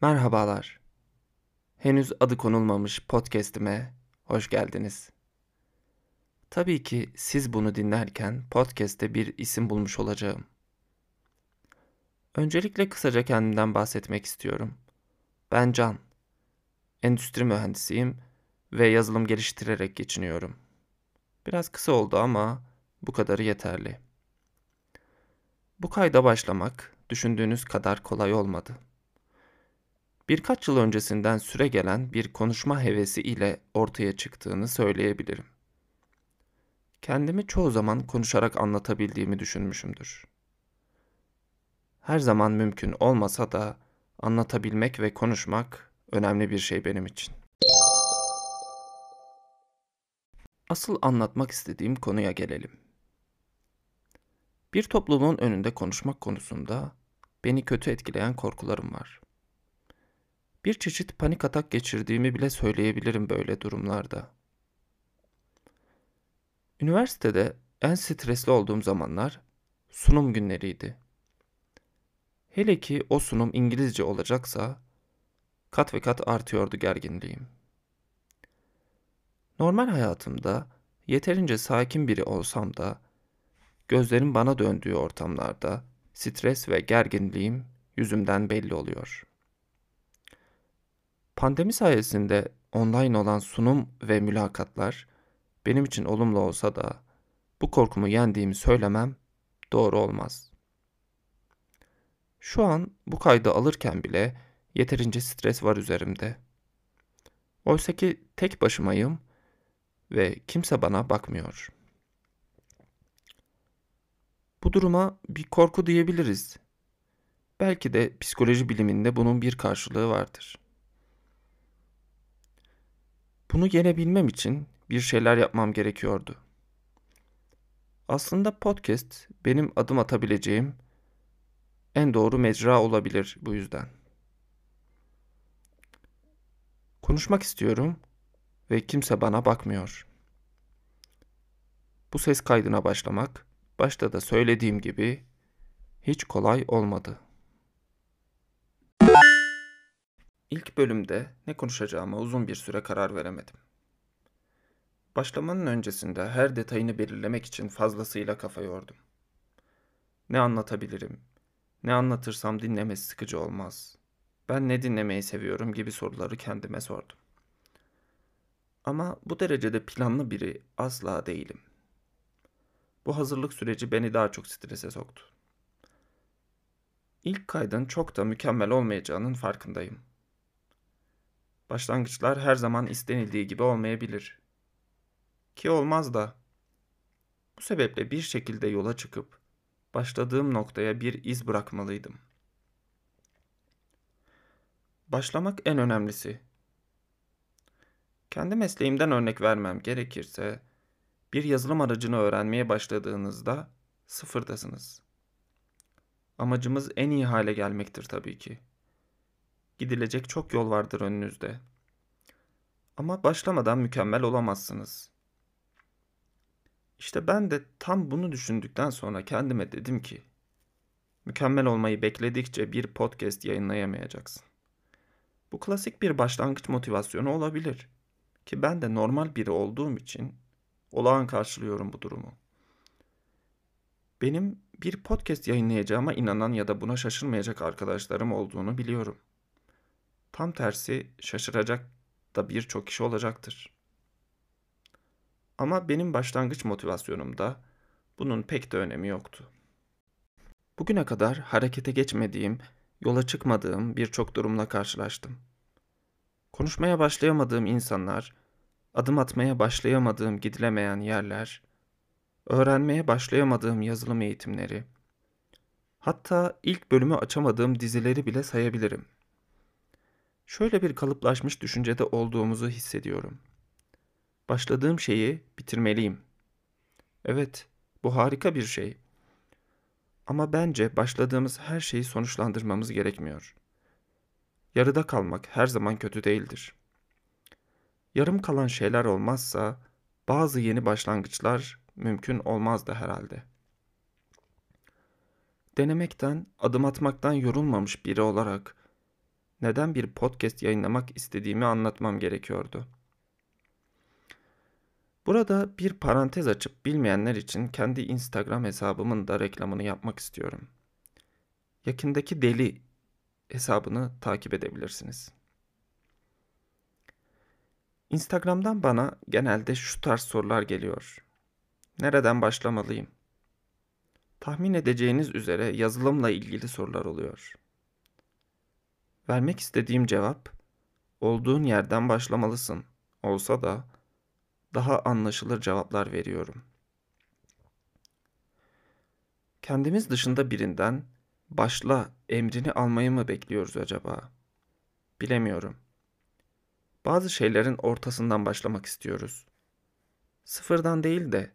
Merhabalar. Henüz adı konulmamış podcast'ime hoş geldiniz. Tabii ki siz bunu dinlerken podcast'te bir isim bulmuş olacağım. Öncelikle kısaca kendimden bahsetmek istiyorum. Ben Can. Endüstri mühendisiyim ve yazılım geliştirerek geçiniyorum. Biraz kısa oldu ama bu kadarı yeterli. Bu kayda başlamak düşündüğünüz kadar kolay olmadı. Birkaç yıl öncesinden süre gelen bir konuşma hevesi ile ortaya çıktığını söyleyebilirim. Kendimi çoğu zaman konuşarak anlatabildiğimi düşünmüşümdür. Her zaman mümkün olmasa da anlatabilmek ve konuşmak önemli bir şey benim için. Asıl anlatmak istediğim konuya gelelim. Bir topluluğun önünde konuşmak konusunda beni kötü etkileyen korkularım var. Bir çeşit panik atak geçirdiğimi bile söyleyebilirim böyle durumlarda. Üniversitede en stresli olduğum zamanlar sunum günleriydi. Hele ki o sunum İngilizce olacaksa kat ve kat artıyordu gerginliğim. Normal hayatımda yeterince sakin biri olsam da gözlerim bana döndüğü ortamlarda stres ve gerginliğim yüzümden belli oluyor. Pandemi sayesinde online olan sunum ve mülakatlar benim için olumlu olsa da bu korkumu yendiğimi söylemem doğru olmaz. Şu an bu kaydı alırken bile yeterince stres var üzerimde. Oysa ki tek başımayım ve kimse bana bakmıyor. Bu duruma bir korku diyebiliriz. Belki de psikoloji biliminde bunun bir karşılığı vardır. Bunu yenebilmem için bir şeyler yapmam gerekiyordu. Aslında podcast benim adım atabileceğim en doğru mecra olabilir bu yüzden. Konuşmak istiyorum ve kimse bana bakmıyor. Bu ses kaydına başlamak başta da söylediğim gibi hiç kolay olmadı. İlk bölümde ne konuşacağıma uzun bir süre karar veremedim. Başlamanın öncesinde her detayını belirlemek için fazlasıyla kafa yordum. Ne anlatabilirim? Ne anlatırsam dinlemesi sıkıcı olmaz. Ben ne dinlemeyi seviyorum gibi soruları kendime sordum. Ama bu derecede planlı biri asla değilim. Bu hazırlık süreci beni daha çok strese soktu. İlk kaydın çok da mükemmel olmayacağının farkındayım. Başlangıçlar her zaman istenildiği gibi olmayabilir. Ki olmaz da. Bu sebeple bir şekilde yola çıkıp başladığım noktaya bir iz bırakmalıydım. Başlamak en önemlisi. Kendi mesleğimden örnek vermem gerekirse, bir yazılım aracını öğrenmeye başladığınızda sıfırdasınız. Amacımız en iyi hale gelmektir tabii ki. Gidilecek çok yol vardır önünüzde. Ama başlamadan mükemmel olamazsınız. İşte ben de tam bunu düşündükten sonra kendime dedim ki, mükemmel olmayı bekledikçe bir podcast yayınlayamayacaksın. Bu klasik bir başlangıç motivasyonu olabilir ki ben de normal biri olduğum için olağan karşılıyorum bu durumu. Benim bir podcast yayınlayacağıma inanan ya da buna şaşırmayacak arkadaşlarım olduğunu biliyorum. Tam tersi şaşıracak da birçok kişi olacaktır. Ama benim başlangıç motivasyonumda bunun pek de önemi yoktu. Bugüne kadar harekete geçmediğim, yola çıkmadığım birçok durumla karşılaştım. Konuşmaya başlayamadığım insanlar, adım atmaya başlayamadığım gidilemeyen yerler, öğrenmeye başlayamadığım yazılım eğitimleri, hatta ilk bölümü açamadığım dizileri bile sayabilirim. Şöyle bir kalıplaşmış düşüncede olduğumuzu hissediyorum. Başladığım şeyi bitirmeliyim. Evet, bu harika bir şey. Ama bence başladığımız her şeyi sonuçlandırmamız gerekmiyor. Yarıda kalmak her zaman kötü değildir. Yarım kalan şeyler olmazsa bazı yeni başlangıçlar mümkün olmazdı herhalde. Denemekten, adım atmaktan yorulmamış biri olarak neden bir podcast yayınlamak istediğimi anlatmam gerekiyordu. Burada bir parantez açıp bilmeyenler için kendi Instagram hesabımın da reklamını yapmak istiyorum. Yakındaki deli hesabını takip edebilirsiniz. Instagram'dan bana genelde şu tarz sorular geliyor. Nereden başlamalıyım? Tahmin edeceğiniz üzere yazılımla ilgili sorular oluyor. Vermek istediğim cevap, olduğun yerden başlamalısın olsa da daha anlaşılır cevaplar veriyorum. Kendimiz dışında birinden başla emrini almayı mı bekliyoruz acaba? Bilemiyorum. Bazı şeylerin ortasından başlamak istiyoruz. Sıfırdan değil de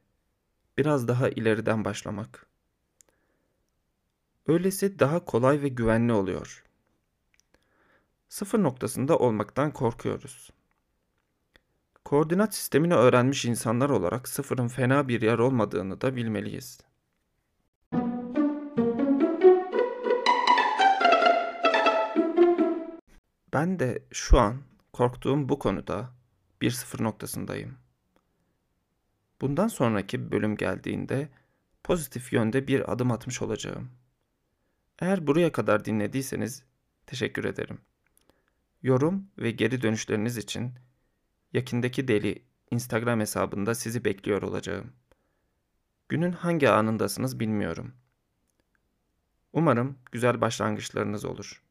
biraz daha ileriden başlamak. Öylesi daha kolay ve güvenli oluyor. Sıfır noktasında olmaktan korkuyoruz. Koordinat sistemini öğrenmiş insanlar olarak sıfırın fena bir yer olmadığını da bilmeliyiz. Ben de şu an korktuğum bu konuda bir sıfır noktasındayım. Bundan sonraki bölüm geldiğinde pozitif yönde bir adım atmış olacağım. Eğer buraya kadar dinlediyseniz teşekkür ederim. Yorum ve geri dönüşleriniz için Yakındaki Deli Instagram hesabında sizi bekliyor olacağım. Günün hangi anındasınız bilmiyorum. Umarım güzel başlangıçlarınız olur.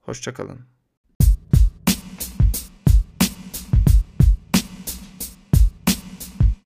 Hoşçakalın.